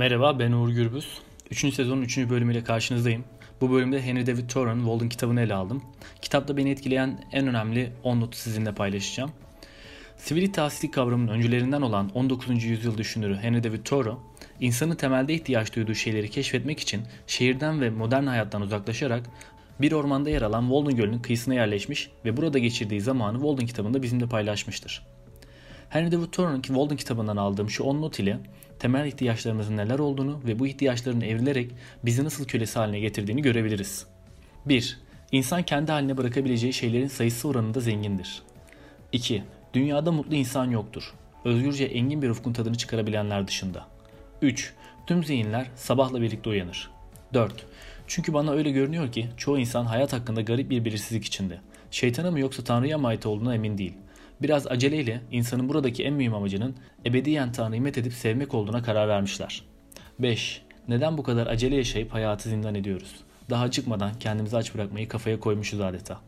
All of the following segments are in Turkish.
Merhaba ben Uğur Gürbüz. 3. sezonun 3. bölümüyle karşınızdayım. Bu bölümde Henry David Thoreau'nun Walden kitabını ele aldım. Kitapta beni etkileyen en önemli 10 notu sizinle paylaşacağım. Sivil tahsili kavramının öncülerinden olan 19. yüzyıl düşünürü Henry David Thoreau, insanın temelde ihtiyaç duyduğu şeyleri keşfetmek için şehirden ve modern hayattan uzaklaşarak bir ormanda yer alan Walden Gölü'nün kıyısına yerleşmiş ve burada geçirdiği zamanı Walden kitabında bizimle paylaşmıştır. Henry David Thoreau'nun Walden kitabından aldığım şu 10 not ile temel ihtiyaçlarımızın neler olduğunu ve bu ihtiyaçların evrilerek bizi nasıl kölesi haline getirdiğini görebiliriz. 1. İnsan kendi haline bırakabileceği şeylerin sayısı oranında zengindir. 2. Dünyada mutlu insan yoktur. Özgürce engin bir ufkun tadını çıkarabilenler dışında. 3. Tüm zihinler sabahla birlikte uyanır. 4. Çünkü bana öyle görünüyor ki çoğu insan hayat hakkında garip bir belirsizlik içinde. Şeytana mı yoksa Tanrı'ya mı ait olduğuna emin değil. Biraz aceleyle insanın buradaki en mühim amacının ebediyen Tanrı'yı met edip sevmek olduğuna karar vermişler. 5. Neden bu kadar acele yaşayıp hayatı zindan ediyoruz? Daha çıkmadan kendimizi aç bırakmayı kafaya koymuşuz adeta.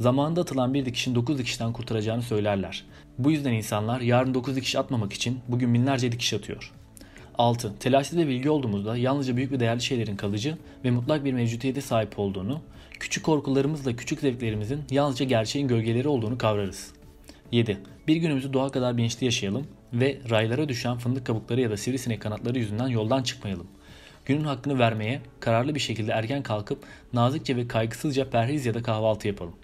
Zamanında atılan bir dikişin 9 dikişten kurtaracağını söylerler. Bu yüzden insanlar yarın 9 dikiş atmamak için bugün binlerce dikiş atıyor. 6. Telaşlı ve bilgi olduğumuzda yalnızca büyük ve değerli şeylerin kalıcı ve mutlak bir mevcutiyete sahip olduğunu, küçük korkularımızla küçük zevklerimizin yalnızca gerçeğin gölgeleri olduğunu kavrarız. 7. Bir günümüzü doğa kadar bilinçli yaşayalım ve raylara düşen fındık kabukları ya da sivrisinek kanatları yüzünden yoldan çıkmayalım. Günün hakkını vermeye kararlı bir şekilde erken kalkıp nazikçe ve kaygısızca perhiz ya da kahvaltı yapalım.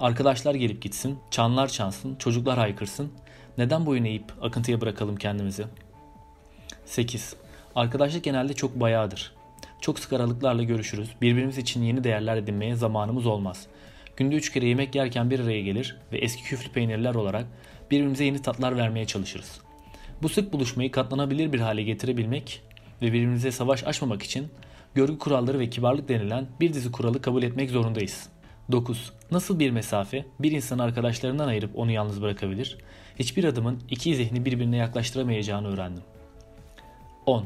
Arkadaşlar gelip gitsin, çanlar çansın, çocuklar haykırsın. Neden boyun eğip akıntıya bırakalım kendimizi? 8. Arkadaşlık genelde çok bayağıdır. Çok sık aralıklarla görüşürüz. Birbirimiz için yeni değerler edinmeye zamanımız olmaz. Günde üç kere yemek yerken bir araya gelir ve eski küflü peynirler olarak birbirimize yeni tatlar vermeye çalışırız. Bu sık buluşmayı katlanabilir bir hale getirebilmek ve birbirimize savaş açmamak için görgü kuralları ve kibarlık denilen bir dizi kuralı kabul etmek zorundayız. 9. Nasıl bir mesafe bir insanı arkadaşlarından ayırıp onu yalnız bırakabilir? Hiçbir adımın iki zihni birbirine yaklaştıramayacağını öğrendim. 10.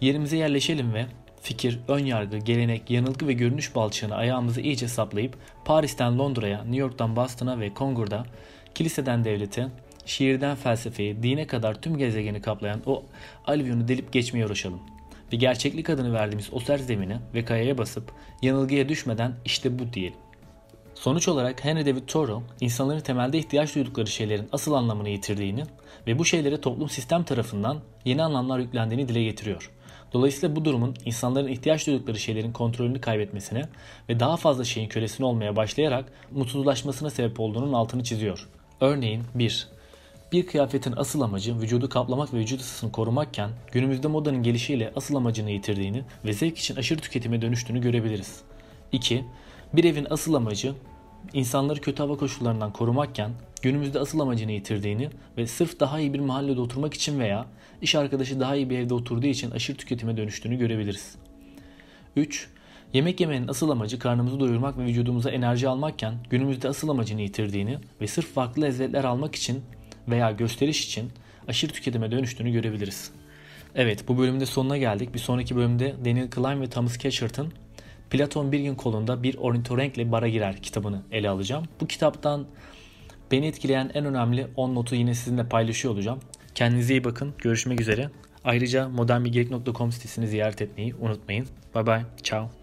Yerimize yerleşelim ve fikir, ön yargı, gelenek, yanılgı ve görünüş balçığını ayağımızı iyice saplayıp Paris'ten Londra'ya, New York'tan Boston'a ve Kongur'da kiliseden devlete, şiirden felsefeye, dine kadar tüm gezegeni kaplayan o alüvyonu delip geçmeye uğraşalım. Ve gerçeklik adını verdiğimiz o sert zemine ve kayaya basıp yanılgıya düşmeden işte bu diyelim. Sonuç olarak Henry David Thoreau, insanların temelde ihtiyaç duydukları şeylerin asıl anlamını yitirdiğini ve bu şeylere toplum sistem tarafından yeni anlamlar yüklendiğini dile getiriyor. Dolayısıyla bu durumun insanların ihtiyaç duydukları şeylerin kontrolünü kaybetmesine ve daha fazla şeyin kölesini olmaya başlayarak mutsuzlaşmasına sebep olduğunun altını çiziyor. Örneğin 1. Bir kıyafetin asıl amacı vücudu kaplamak ve vücut ısısını korumakken günümüzde modanın gelişiyle asıl amacını yitirdiğini ve zevk için aşırı tüketime dönüştüğünü görebiliriz. 2. Bir evin asıl amacı insanları kötü hava koşullarından korumakken günümüzde asıl amacını yitirdiğini ve sırf daha iyi bir mahallede oturmak için veya iş arkadaşı daha iyi bir evde oturduğu için aşırı tüketime dönüştüğünü görebiliriz. 3. Yemek yemenin asıl amacı karnımızı doyurmak ve vücudumuza enerji almakken günümüzde asıl amacını yitirdiğini ve sırf farklı lezzetler almak için veya gösteriş için aşırı tüketime dönüştüğünü görebiliriz. Evet bu bölümde sonuna geldik. Bir sonraki bölümde Daniel Klein ve Thomas Catchert'ın Platon bir gün kolunda bir ornitorenkle bara girer kitabını ele alacağım. Bu kitaptan beni etkileyen en önemli 10 notu yine sizinle paylaşıyor olacağım. Kendinize iyi bakın. Görüşmek üzere. Ayrıca modernbilgelik.com sitesini ziyaret etmeyi unutmayın. Bye bye. Ciao.